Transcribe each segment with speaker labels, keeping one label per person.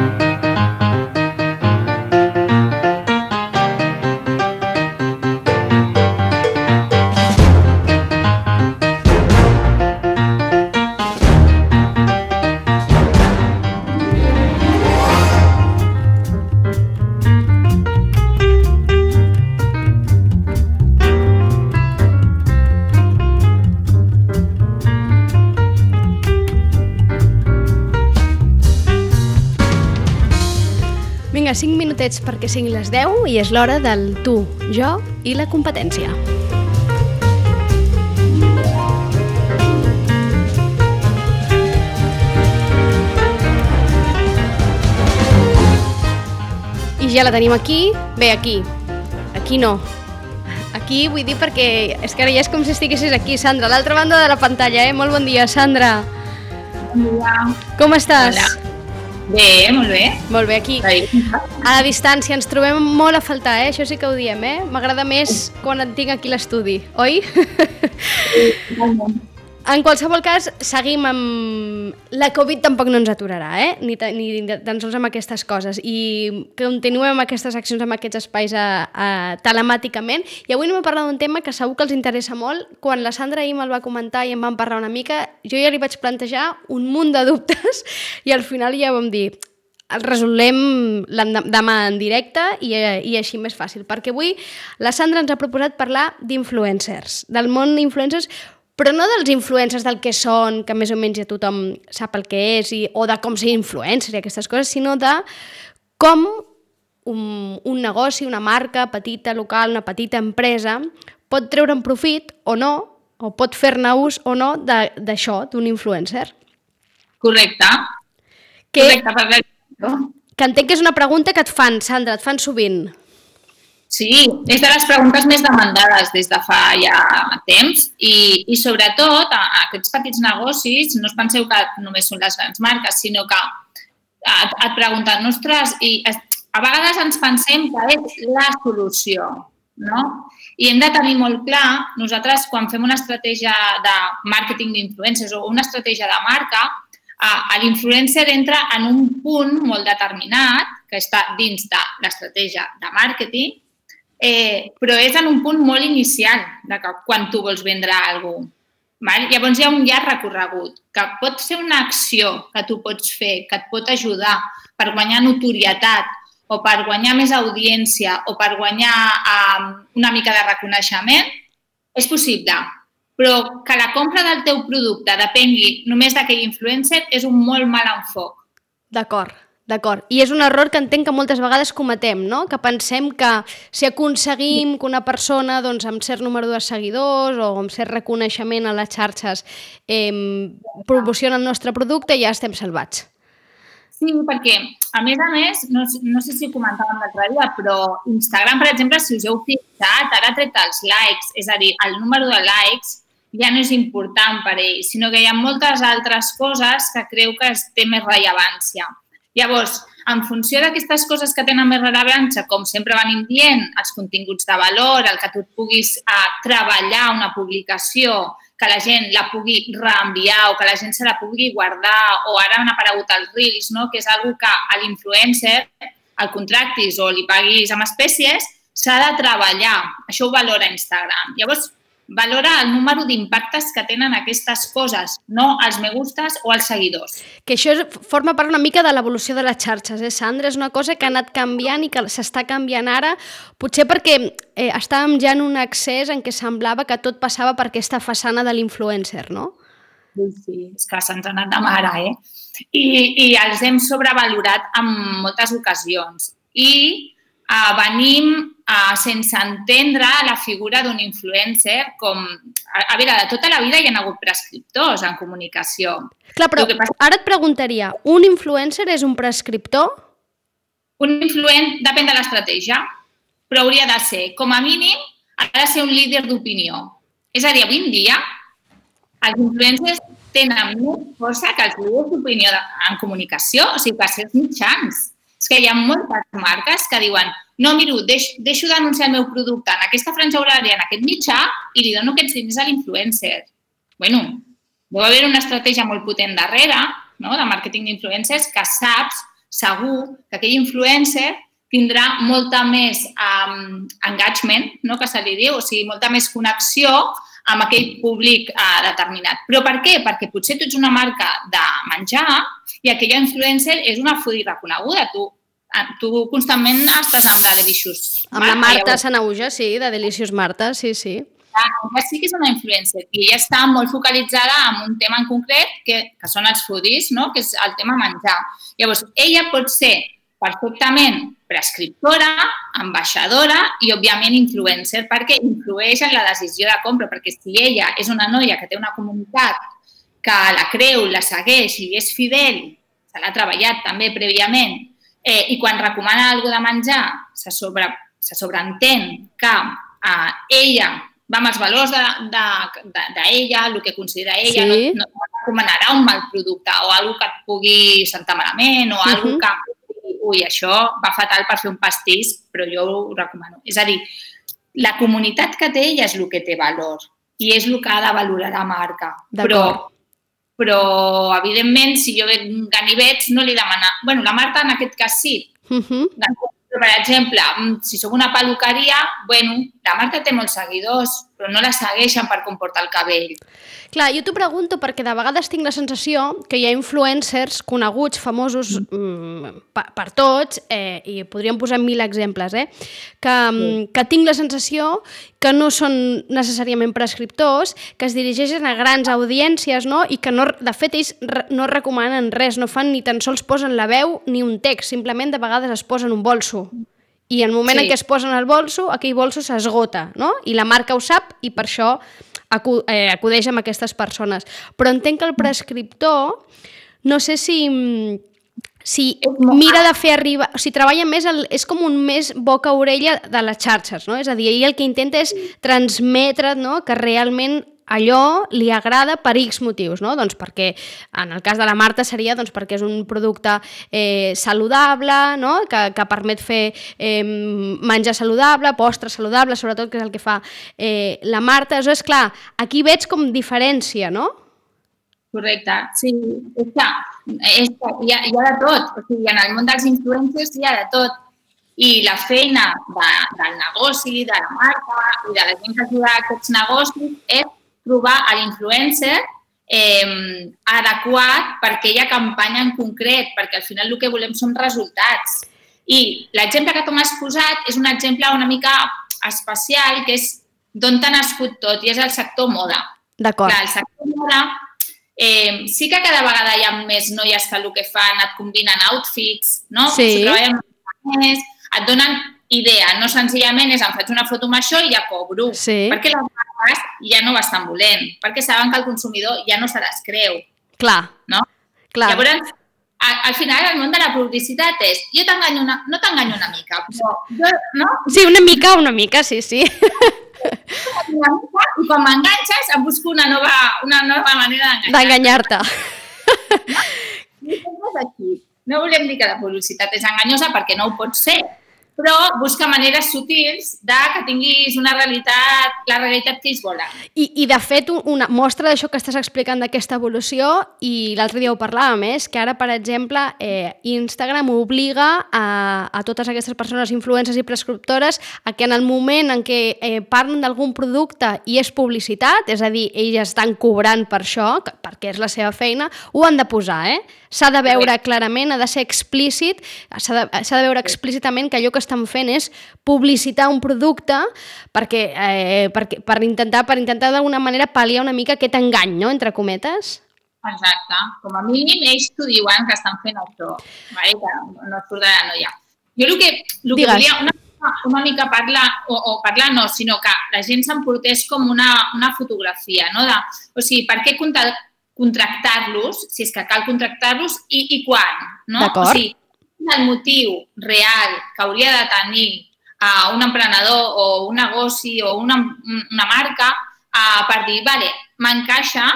Speaker 1: Vinga, minutets perquè siguin les 10 i és l'hora del tu, jo i la competència. I ja la tenim aquí. Bé, aquí. Aquí no. Aquí vull dir perquè és que ara ja és com si estiguessis aquí, Sandra, a l'altra banda de la pantalla, eh? Molt bon dia, Sandra.
Speaker 2: Dia.
Speaker 1: Com estàs?
Speaker 2: Hola. Bé, molt bé.
Speaker 1: Molt bé, aquí. A la distància ens trobem molt a faltar, eh? Això sí que ho diem, eh? M'agrada més quan et tinc aquí l'estudi, oi? En qualsevol cas, seguim amb... La Covid tampoc no ens aturarà, eh? Ni, ni tan sols amb aquestes coses. I continuem amb aquestes accions, amb aquests espais a, a, telemàticament. I avui anem a parlar d'un tema que segur que els interessa molt. Quan la Sandra ahir me'l va comentar i em van parlar una mica, jo ja li vaig plantejar un munt de dubtes i al final ja vam dir el resolem demà en directe i, i així més fàcil, perquè avui la Sandra ens ha proposat parlar d'influencers, del món d'influencers, però no dels influencers del que són, que més o menys ja tothom sap el que és, i, o de com ser influencer i aquestes coses, sinó de com un, un negoci, una marca petita, local, una petita empresa, pot treure un profit o no, o pot fer-ne ús o no d'això, d'un influencer.
Speaker 2: Correcte.
Speaker 1: Que,
Speaker 2: Correcte, perquè...
Speaker 1: Que entenc que és una pregunta que et fan, Sandra, et fan sovint.
Speaker 2: Sí, és de les preguntes més demandades des de fa ja temps i, i sobretot aquests petits negocis, no us penseu que només són les grans marques, sinó que et, et pregunten, ostres, i a vegades ens pensem que és la solució, no? I hem de tenir molt clar, nosaltres quan fem una estratègia de màrqueting d'influencers o una estratègia de marca, l'influencer entra en un punt molt determinat que està dins de l'estratègia de màrqueting eh, però és en un punt molt inicial de que quan tu vols vendre alguna cosa. Val? Llavors hi ha un llarg recorregut, que pot ser una acció que tu pots fer, que et pot ajudar per guanyar notorietat o per guanyar més audiència o per guanyar eh, una mica de reconeixement, és possible. Però que la compra del teu producte depengui només d'aquell influencer és un molt mal enfoc.
Speaker 1: D'acord. D'acord. I és un error que entenc que moltes vegades cometem, no? Que pensem que si aconseguim que una persona doncs, amb cert número de seguidors o amb cert reconeixement a les xarxes eh, promociona el nostre producte, ja estem salvats.
Speaker 2: Sí, perquè, a més a més, no, no sé si ho comentàvem l'altre dia, però Instagram, per exemple, si us heu fixat, ara tret els likes, és a dir, el número de likes ja no és important per ell, sinó que hi ha moltes altres coses que creu que té més rellevància. Llavors, en funció d'aquestes coses que tenen més rellevància, com sempre venim dient, els continguts de valor, el que tu puguis eh, treballar una publicació, que la gent la pugui reenviar o que la gent se la pugui guardar, o ara han aparegut els Reels, no? que és una que a l'influencer el contractis o li paguis amb espècies, s'ha de treballar. Això ho valora Instagram. Llavors, valora el número d'impactes que tenen aquestes coses, no els me gustes o els seguidors.
Speaker 1: Que això forma part una mica de l'evolució de les xarxes, eh, Sandra? És una cosa que ha anat canviant i que s'està canviant ara, potser perquè eh, estàvem ja en un accés en què semblava que tot passava per aquesta façana de l'influencer, no?
Speaker 2: Sí, sí, és que se'ns ha anat de mare, eh? I, I els hem sobrevalorat en moltes ocasions. I uh, venim uh, sense entendre la figura d'un influencer com... A, a veure, de tota la vida hi ha hagut prescriptors en comunicació.
Speaker 1: Clar, però passa... ara et preguntaria, un influencer és un prescriptor?
Speaker 2: Un influent depèn de l'estratègia, però hauria de ser, com a mínim, ha de ser un líder d'opinió. És a dir, avui en dia, els influencers tenen més força que els líders d'opinió en comunicació, o sigui, que ser mitjans. És que hi ha moltes marques que diuen no, miro, deix, deixo d'anunciar el meu producte en aquesta franja horària, en aquest mitjà, i li dono aquests diners a l'influencer. bueno, deu haver una estratègia molt potent darrere, no?, de màrqueting d'influencers, que saps segur que aquell influencer tindrà molta més um, engagement, no, que se li diu, o sigui, molta més connexió amb aquell públic uh, determinat. Però per què? Perquè potser tu ets una marca de menjar i aquella influencer és una foodie reconeguda. Tu, tu constantment estàs amb la Delicious
Speaker 1: Amb la Marta Sanauja, sí, de Delicious Marta, sí, sí.
Speaker 2: Ah, ella sí que és una influencer i ella està molt focalitzada en un tema en concret que, que són els foodies, no? que és el tema menjar. Llavors, ella pot ser perfectament prescriptora, ambaixadora i, òbviament, influencer, perquè influeix en la decisió de compra, perquè si ella és una noia que té una comunitat que la creu, la segueix i és fidel, se l'ha treballat també prèviament, eh, i quan recomana alguna de menjar se, sobre, se sobreentén que eh, ella va amb els valors d'ella, de, de, de, ella, el que considera ella, sí. no, no recomanarà un mal producte o alguna que et pugui sentar malament o uh -huh. alguna que ui, això va fatal per fer un pastís, però jo ho recomano. És a dir, la comunitat que té ella és el que té valor i és el que ha de valorar la marca. Però, però, evidentment, si jo veig ganivets, no li demana... bueno, la Marta en aquest cas sí. Uh -huh. Però, per exemple, mm, si sóc una peluqueria, bueno, la Marta té molts seguidors, però no la segueixen per comportar el cabell.
Speaker 1: Clar, jo t'ho pregunto perquè de vegades tinc la sensació que hi ha influencers coneguts, famosos mm, per, per tots, eh, i podríem posar mil exemples, eh, que, mm. que tinc la sensació que no són necessàriament prescriptors, que es dirigeixen a grans audiències, no? i que, no, de fet, ells no recomanen res, no fan ni tan sols posen la veu ni un text, simplement de vegades es posen un bolso. I en el moment sí. en què es posen el bolso, aquell bolso s'esgota, no? I la marca ho sap i per això eh, acudeix amb aquestes persones. Però entenc que el prescriptor, no sé si si mira de fer arribar... O sigui, treballa més... El, és com un més boca-orella de les xarxes, no? És a dir, ell el que intenta és transmetre no? que realment allò li agrada per X motius, no? Doncs perquè, en el cas de la Marta seria doncs perquè és un producte eh, saludable, no? que, que permet fer eh, menjar saludable, postre saludable, sobretot, que és el que fa eh, la Marta. És clar, aquí veig com diferència, no?
Speaker 2: Correcte, sí. És que, és que hi, ha, hi ha de tot. O sigui, en el món dels influencers hi ha de tot. I la feina de, del negoci, de la marca i de la gent que ajuda a aquests negocis és trobar a l'influencer eh, adequat per aquella campanya en concret, perquè al final el que volem són resultats. I l'exemple que tu m'has posat és un exemple una mica especial, que és d'on t'ha nascut tot, i és el sector moda.
Speaker 1: D'acord.
Speaker 2: El sector moda eh, sí que cada vegada hi ha més noies que el que fan et combinen outfits, no?
Speaker 1: Sí. Si
Speaker 2: treballen més, et donen idea, no senzillament és em faig una foto amb això i ja cobro.
Speaker 1: Sí.
Speaker 2: Perquè les marques ja no ho estan volent, perquè saben que el consumidor ja no se les creu.
Speaker 1: Clar.
Speaker 2: No?
Speaker 1: Clar.
Speaker 2: Llavors, al final el món de la publicitat és jo t'enganyo una, no t'enganyo una mica, però jo, no?
Speaker 1: Sí, una mica, una mica, sí, sí.
Speaker 2: Una mica, I quan m'enganxes em busco una nova, una nova manera
Speaker 1: d'enganyar-te.
Speaker 2: No, no volem dir que la publicitat és enganyosa perquè no ho pot ser, però busca maneres sutils de que tinguis una realitat, la realitat que ells volen.
Speaker 1: I, i de fet, una mostra d'això que estàs explicant d'aquesta evolució, i l'altre dia ho parlàvem, és que ara, per exemple, eh, Instagram obliga a, a totes aquestes persones influencers i prescriptores a que en el moment en què eh, parlen d'algun producte i és publicitat, és a dir, ells estan cobrant per això, perquè és la seva feina, ho han de posar, eh? S'ha de veure clarament, ha de ser explícit, s'ha de, de veure explícitament que allò que estan fent és publicitar un producte perquè, eh, perquè, per intentar, per intentar d'alguna manera pal·liar una mica aquest engany, no?, entre cometes.
Speaker 2: Exacte. Com a mínim, ells t'ho diuen que estan fent això, vale? que no surt de la noia. Jo el que, el que volia una, una mica parlar, o, o parlar no, sinó que la gent s'emportés com una, una fotografia, no? De, o sigui, per què contractar-los, si és que cal contractar-los, i, i quan. No?
Speaker 1: O sigui,
Speaker 2: el motiu real que hauria de tenir uh, un emprenedor o un negoci o una, una marca uh, per dir, vale, m'encaixa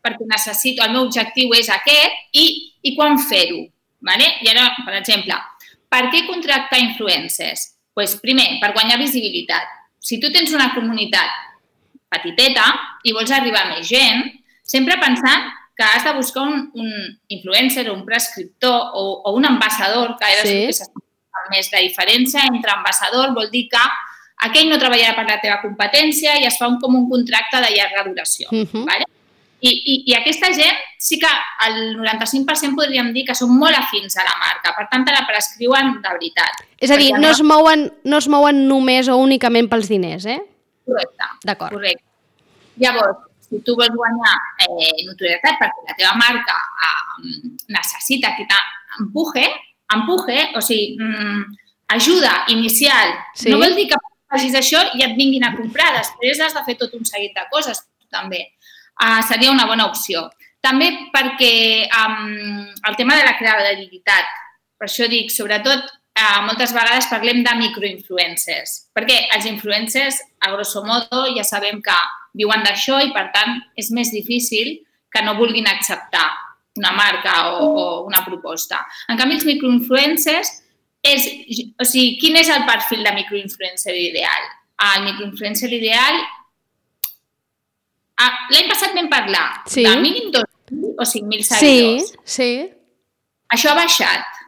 Speaker 2: perquè necessito, el meu objectiu és aquest i, i quan fer-ho. Vale? I ara, per exemple, per què contractar influencers? Pues, primer, per guanyar visibilitat. Si tu tens una comunitat petiteta i vols arribar a més gent, sempre pensant que has de buscar un, un influencer o un prescriptor o, o un ambassador, que era sí. que més. La diferència entre ambassador vol dir que aquell no treballarà per la teva competència i es fa un, com un contracte de llarga duració. Uh -huh. vale? I, i, I aquesta gent sí que el 95% podríem dir que són molt afins a la marca, per tant te la prescriuen de veritat.
Speaker 1: És a dir, no, no, es mouen, no es mouen només o únicament pels diners, eh?
Speaker 2: Correcte.
Speaker 1: D'acord.
Speaker 2: Correcte. Llavors, si tu vols guanyar eh, notorietat perquè la teva marca eh, necessita que t'empuje, empuje, o sigui, mm, ajuda inicial, sí. no vol dir que facis això i et vinguin a comprar. Després has de fer tot un seguit de coses, també. Uh, seria una bona opció. També perquè um, el tema de la credibilitat, per això dic, sobretot, uh, moltes vegades parlem de microinfluencers, perquè els influencers, a grosso modo, ja sabem que viuen d'això i, per tant, és més difícil que no vulguin acceptar una marca o, o una proposta. En canvi, els microinfluencers és, o sigui, quin és el perfil de microinfluencer ideal? El microinfluencer ideal... Ah, L'any passat vam parlar sí. de mínim 2.000 o 5.000 seguidors.
Speaker 1: Sí, sí.
Speaker 2: Això ha baixat.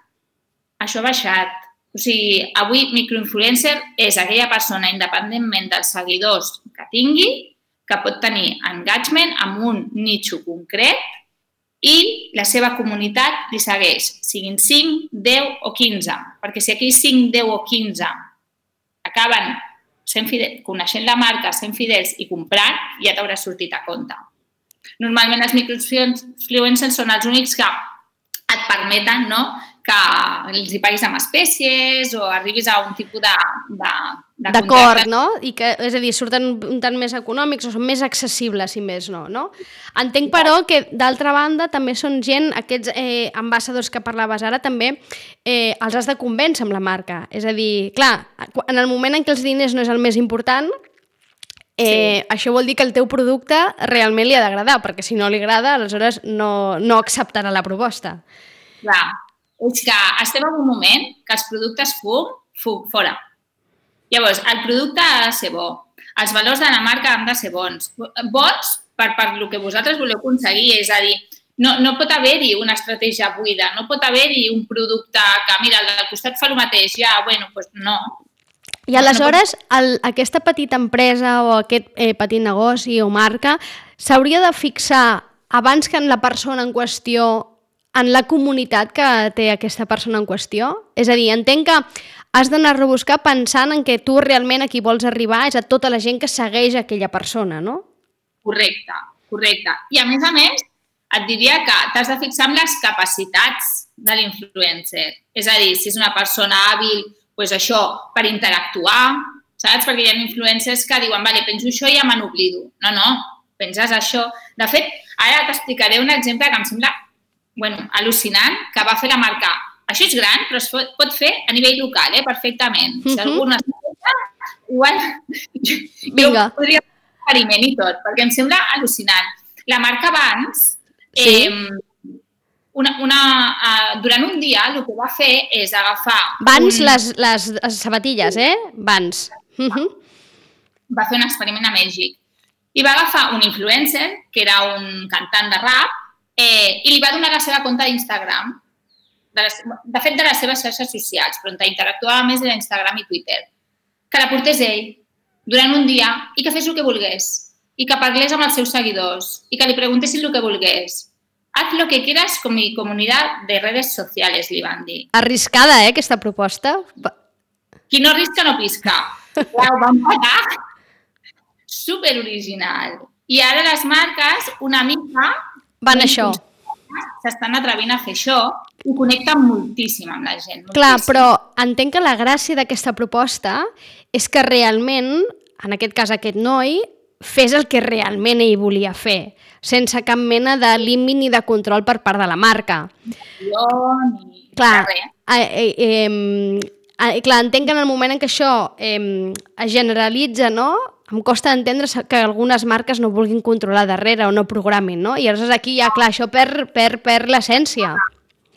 Speaker 2: Això ha baixat. O sigui, avui microinfluencer és aquella persona, independentment dels seguidors que tingui, que pot tenir engagement amb un nicho concret i la seva comunitat li segueix, siguin 5, 10 o 15, perquè si aquells 5, 10 o 15 acaben sent fidel, coneixent la marca, sent fidels i comprant, ja t'haurà sortit a compte. Normalment els microinfluencers són els únics que et permeten no, que els hi paguis amb espècies o arribis a un tipus de,
Speaker 1: de D'acord, no? I que, és a dir, surten un tant més econòmics o són més accessibles, si més no, no? Entenc, però, que d'altra banda també són gent, aquests eh, ambassadors que parlaves ara, també eh, els has de convèncer amb la marca. És a dir, clar, en el moment en què els diners no és el més important, eh, sí. això vol dir que el teu producte realment li ha d'agradar, perquè si no li agrada, aleshores no, no acceptarà la proposta.
Speaker 2: Clar, és que estem en un moment que els productes fum, fum, fora. Llavors, el producte ha de ser bo, els valors de la marca han de ser bons. Bons per, per el que vosaltres voleu aconseguir, és a dir, no, no pot haver-hi una estratègia buida, no pot haver-hi un producte que, mira, el del costat fa el mateix, ja, bueno, doncs no.
Speaker 1: I aleshores, el, aquesta petita empresa o aquest eh, petit negoci o marca s'hauria de fixar abans que en la persona en qüestió en la comunitat que té aquesta persona en qüestió? És a dir, entenc que has d'anar a rebuscar pensant en que tu realment a qui vols arribar és a tota la gent que segueix aquella persona, no?
Speaker 2: Correcte, correcte. I a més a més, et diria que t'has de fixar en les capacitats de l'influencer. És a dir, si és una persona hàbil, doncs això, per interactuar, saps? Perquè hi ha influencers que diuen, vale, penso això i ja me n'oblido. No, no, penses això. De fet, ara t'explicaré un exemple que em sembla bueno, al·lucinant que va fer la marca. Això és gran, però es pot fer a nivell local, eh, perfectament. Si uh -huh. algú necessita, igual
Speaker 1: Vinga.
Speaker 2: jo podria fer experiment i tot, perquè em sembla al·lucinant. La marca sí. eh, una, una, uh, durant un dia el que va fer és agafar...
Speaker 1: Vans, un... les, les, les sabatilles, eh? Vans. Uh -huh.
Speaker 2: Va fer un experiment a Mèxic. I va agafar un influencer, que era un cantant de rap, eh, i li va donar la seva compte d'Instagram, de, les, de fet de les seves xarxes socials, però on interactuava més era Instagram i Twitter, que la portés ell durant un dia i que fes el que volgués i que parlés amb els seus seguidors i que li preguntessin el que volgués. Haz lo que quieras con mi comunidad de redes sociales, li van dir.
Speaker 1: Arriscada, eh, aquesta proposta.
Speaker 2: Qui no arrisca no pisca. Clar, ho van pagar. Super original. I ara les marques una mica
Speaker 1: van a això.
Speaker 2: S'estan atrevint a fer això i connecten moltíssim amb la gent. Moltíssim.
Speaker 1: Clar, però entenc que la gràcia d'aquesta proposta és que realment, en aquest cas aquest noi, fes el que realment ell volia fer, sense cap mena de límit ni de control per part de la marca.
Speaker 2: Jo, ni
Speaker 1: clar, eh, eh, eh, clar, entenc que en el moment en què això eh, es generalitza, no? Em costa entendre que algunes marques no vulguin controlar darrere o no programin, no? I aleshores aquí ja, clar, això per, per, per l'essència.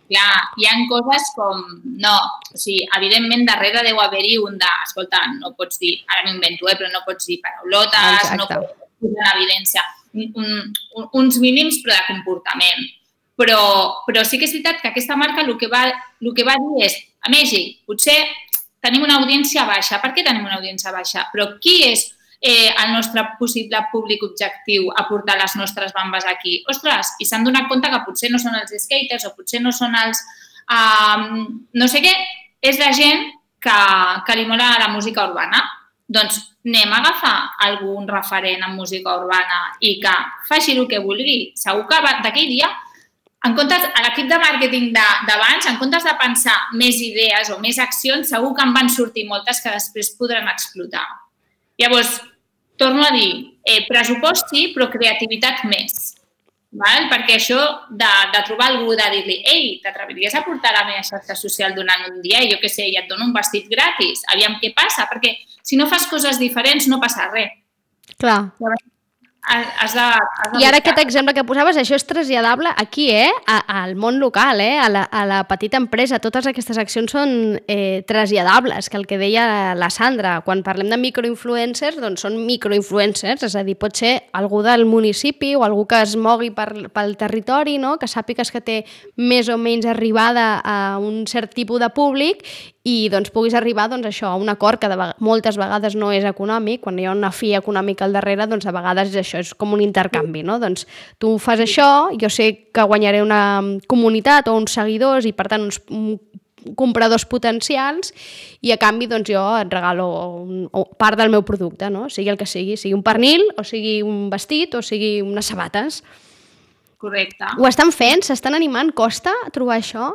Speaker 2: Clar, hi ha coses com... No, o sigui, evidentment darrere deu haver-hi un de... Escolta, no pots dir, ara m'invento, eh, però no pots dir paraulotes, Exacte. no pots posar en evidència. un, un, uns mínims però de comportament. Però, però sí que és veritat que aquesta marca el que va, el que va dir és, a Mèxic, potser tenim una audiència baixa. Per què tenim una audiència baixa? Però qui és eh, el nostre possible públic objectiu a portar les nostres bambes aquí? Ostres, i s'han donat compte que potser no són els skaters o potser no són els... Um, no sé què, és la gent que, que li mola la música urbana. Doncs anem a agafar algun referent en música urbana i que faci el que vulgui. Segur que d'aquell dia en comptes, a l'equip de màrqueting d'abans, en comptes de pensar més idees o més accions, segur que en van sortir moltes que després podran explotar. Llavors, torno a dir, eh, pressupost sí, però creativitat més. Val? Perquè això de, de trobar algú, de dir-li ei, t'atreviries a portar la meva xarxa social durant un dia i jo què sé, i et dono un vestit gratis, aviam què passa, perquè si no fas coses diferents no passa res.
Speaker 1: Clar.
Speaker 2: Llavors, Has de, has de
Speaker 1: I ara aquest exemple que posaves, això és traslladable aquí, eh? A, al món local, eh? A la, a la petita empresa. Totes aquestes accions són eh, traslladables, que el que deia la Sandra, quan parlem de microinfluencers, doncs són microinfluencers, és a dir, pot ser algú del municipi o algú que es mogui per, pel territori, no? que sàpigues que té més o menys arribada a un cert tipus de públic i doncs puguis arribar doncs, això, a un acord que de moltes vegades no és econòmic, quan hi ha una fi econòmica al darrere, doncs a vegades és això, és com un intercanvi, no? Doncs tu fas això, jo sé que guanyaré una comunitat o uns seguidors i per tant uns compradors potencials i a canvi doncs jo et regalo un, part del meu producte, no? sigui el que sigui, sigui un pernil o sigui un vestit o sigui unes sabates.
Speaker 2: Correcte.
Speaker 1: Ho estan fent? S'estan animant? Costa trobar això?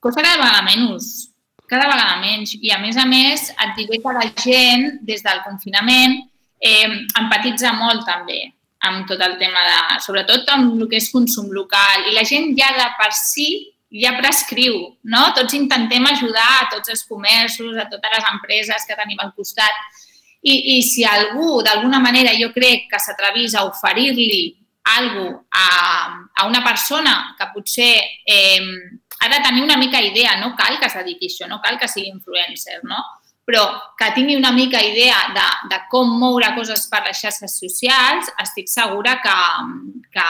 Speaker 2: Costa cada vegada menys, cada vegada menys. I a més a més et diré que la gent des del confinament eh, empatitza molt també amb tot el tema de, sobretot amb el que és consum local. I la gent ja de per si ja prescriu, no? Tots intentem ajudar a tots els comerços, a totes les empreses que tenim al costat. I, i si algú, d'alguna manera, jo crec que s'atrevís a oferir-li alguna a, a una persona que potser eh, ha de tenir una mica idea, no cal que es dediqui això, no cal que sigui influencer, no? Però que tingui una mica idea de, de com moure coses per les xarxes socials, estic segura que, que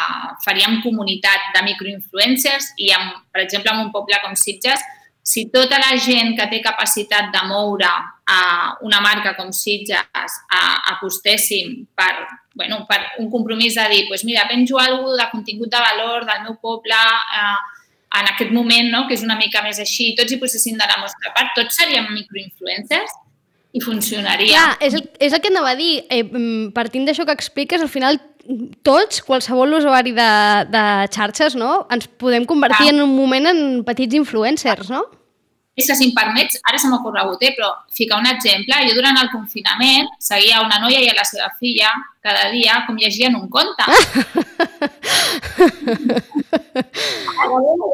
Speaker 2: faríem comunitat de microinfluencers i, amb, per exemple, en un poble com Sitges, si tota la gent que té capacitat de moure a una marca com Sitges a, apostéssim per, bueno, per un compromís de dir, pues mira, penjo alguna de contingut de valor del meu poble, eh, en aquest moment, no? que és una mica més així, tots hi posessin de la nostra part, tots seríem microinfluencers i funcionaria.
Speaker 1: Clar, és el, és el que anava a dir. Eh, mm, partint d'això que expliques, al final tots, qualsevol usuari de, de xarxes, no? ens podem convertir Clar. en un moment en petits influencers, no?
Speaker 2: És que, si em permets, ara se m'ha ocorregut, eh, però ficar un exemple. Jo durant el confinament seguia una noia i a la seva filla cada dia com llegien un conte.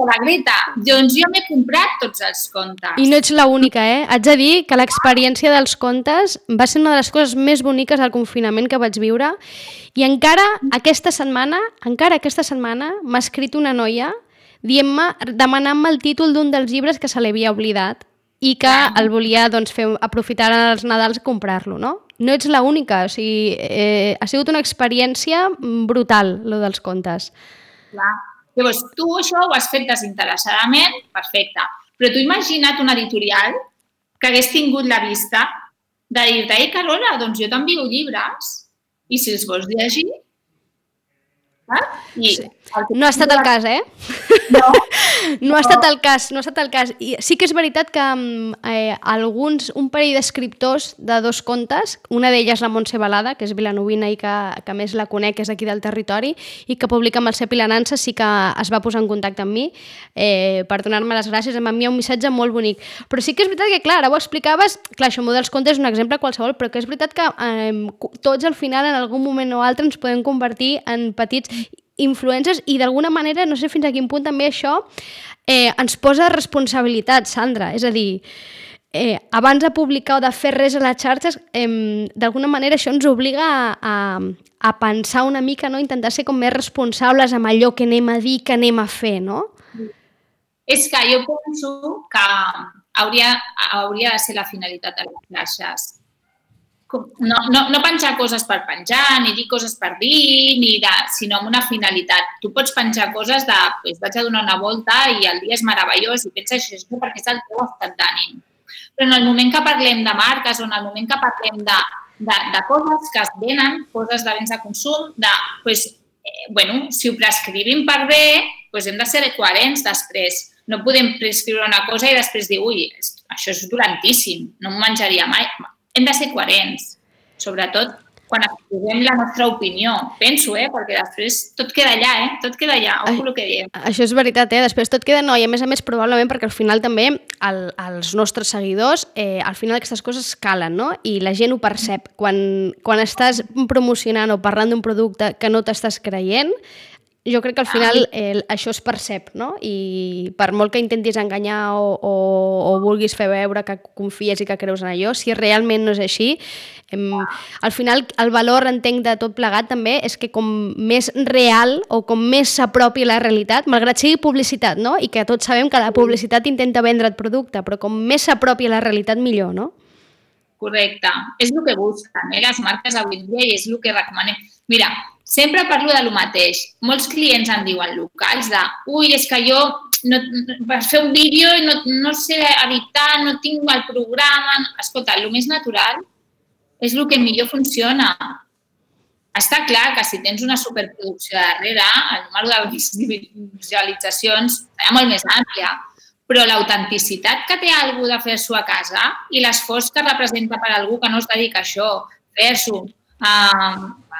Speaker 2: la Greta. Doncs jo m'he comprat tots els contes.
Speaker 1: I no ets l'única, eh? Haig de dir que l'experiència dels contes va ser una de les coses més boniques del confinament que vaig viure i encara aquesta setmana, encara aquesta setmana m'ha escrit una noia dient-me, demanant-me el títol d'un dels llibres que se l'havia oblidat i que el volia doncs, fer, aprofitar els Nadals i comprar-lo, no? No ets l'única, o sigui, eh, ha sigut una experiència brutal, lo dels contes.
Speaker 2: Clar. Llavors, tu això ho has fet desinteressadament, perfecte. Però tu imagina't un editorial que hagués tingut la vista de dir-te, ei, Carola, doncs jo t'envio llibres i si els vols llegir,
Speaker 1: i sí. No ha estat el cas, eh? No. no ha estat el cas, no ha estat el cas. I sí que és veritat que mm, eh, alguns, un parell d'escriptors de dos contes, una d'elles la Montse Balada, que és vilanovina i que, que més la conec, és aquí del territori, i que publica amb el Cepi Lanança, sí que es va posar en contacte amb mi eh, per donar-me les gràcies, em va enviar un missatge molt bonic. Però sí que és veritat que, clar, ara ho explicaves, clar, això dels contes és un exemple qualsevol, però que és veritat que eh, tots al final, en algun moment o altre, ens podem convertir en petits influencers i d'alguna manera, no sé fins a quin punt també això eh, ens posa responsabilitat, Sandra. És a dir, eh, abans de publicar o de fer res a les xarxes, eh, d'alguna manera això ens obliga a, a, a pensar una mica, no? intentar ser com més responsables amb allò que anem a dir, que anem a fer, no?
Speaker 2: És que jo penso que hauria, hauria de ser la finalitat de les xarxes no, no, no penjar coses per penjar, ni dir coses per dir, ni de, sinó amb una finalitat. Tu pots penjar coses de, pues, vaig a donar una volta i el dia és meravellós i pensa això perquè és el teu estat d'ànim. Però en el moment que parlem de marques o en el moment que parlem de, de, de coses que es venen, coses de béns de consum, de, pues, eh, bueno, si ho prescrivim per bé, pues hem de ser coherents després. No podem prescriure una cosa i després dir, ui, això és dolentíssim, no m'ho menjaria mai hem de ser coherents, sobretot quan exposem la nostra opinió. Penso, eh? perquè després tot queda allà, eh? tot queda allà, ojo el que diem.
Speaker 1: Això és veritat, eh? després tot queda no, i a més a més probablement perquè al final també el, els nostres seguidors, eh, al final aquestes coses calen, no? I la gent ho percep. Quan, quan estàs promocionant o parlant d'un producte que no t'estàs creient, jo crec que al final el, això es percep, no? I per molt que intentis enganyar o, o, o vulguis fer veure que confies i que creus en allò, si realment no és així, em, al final el valor, entenc, de tot plegat també és que com més real o com més s'apropi la realitat, malgrat sigui publicitat, no? I que tots sabem que la publicitat intenta vendre el producte, però com més s'apropi la realitat, millor, no?
Speaker 2: Correcte. És el que busquen eh, les marques avui dia i és el que recomanem. Mira, sempre parlo de lo mateix. Molts clients em diuen locals de ui, és que jo no, per fer un vídeo no, no sé editar, no tinc el programa... Escolta, el més natural és el que millor funciona. Està clar que si tens una superproducció darrere, el número de visualitzacions serà molt més àmplia, però l'autenticitat que té algú de fer-s'ho a casa i l'esforç que representa per algú que no es dedica a això, fer-s'ho,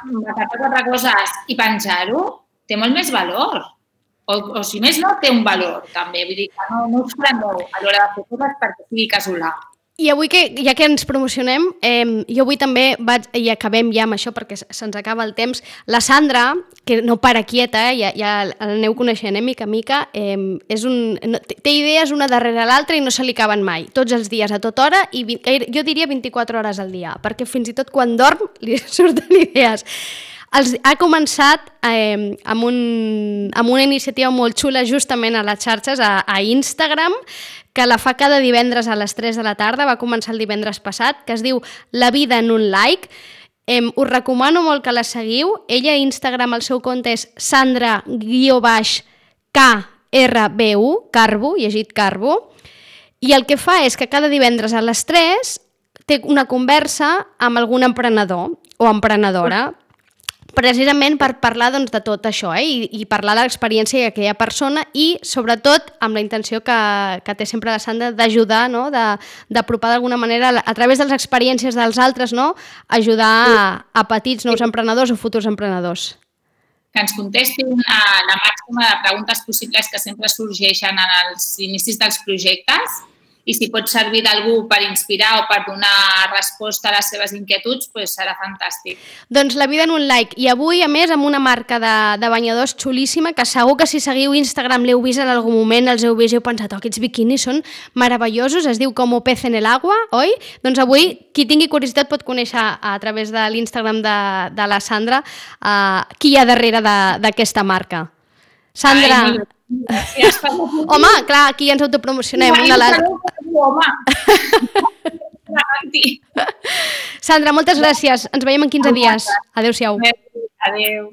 Speaker 2: uh, quatre coses i penjar-ho, té molt més valor. O, o si més no, té un valor també. Vull dir que no, no us preneu a l'hora de fer coses perquè sigui casolà.
Speaker 1: I avui, que, ja que ens promocionem, eh, jo avui també vaig, i acabem ja amb això perquè se'ns acaba el temps, la Sandra, que no para quieta, eh, ja, ja l'aneu coneixent, eh, mica a mica, eh, és un, no, té idees una darrere l'altra i no se li acaben mai, tots els dies, a tota hora, i jo diria 24 hores al dia, perquè fins i tot quan dorm li surten idees. Els, ha començat eh, amb, un, amb una iniciativa molt xula justament a les xarxes, a, a Instagram, que la fa cada divendres a les 3 de la tarda, va començar el divendres passat, que es diu La vida en un like. Eh, us recomano molt que la seguiu. Ella a Instagram, el seu compte és sandra-krbu, Carbo, llegit Carbo, i el que fa és que cada divendres a les 3 té una conversa amb algun emprenedor o emprenedora precisament per parlar doncs, de tot això eh? I, i parlar de l'experiència d'aquella persona i sobretot amb la intenció que, que té sempre la Sandra d'ajudar, no? d'apropar d'alguna manera a través de les experiències dels altres, no? ajudar a, a petits nous emprenedors o futurs emprenedors
Speaker 2: que ens contestin a la màxima de preguntes possibles que sempre sorgeixen en els inicis dels projectes i si pot servir d'algú per inspirar o per donar resposta a les seves inquietuds, doncs serà fantàstic.
Speaker 1: Doncs la vida en un like. I avui, a més, amb una marca de, de banyadors xulíssima, que segur que si seguiu Instagram l'heu vist en algun moment, els heu vist i heu pensat, oh, aquests biquinis són meravellosos, es diu com pez en el agua, oi? Doncs avui, qui tingui curiositat pot conèixer a través de l'Instagram de, de la Sandra uh, qui hi ha darrere d'aquesta marca. Sandra, Ai. Home, clar, aquí ens autopromocionem. Ja, una l'altra. Home. Sandra, moltes gràcies. Ens veiem en 15 dies. Adéu-siau.
Speaker 2: Adéu.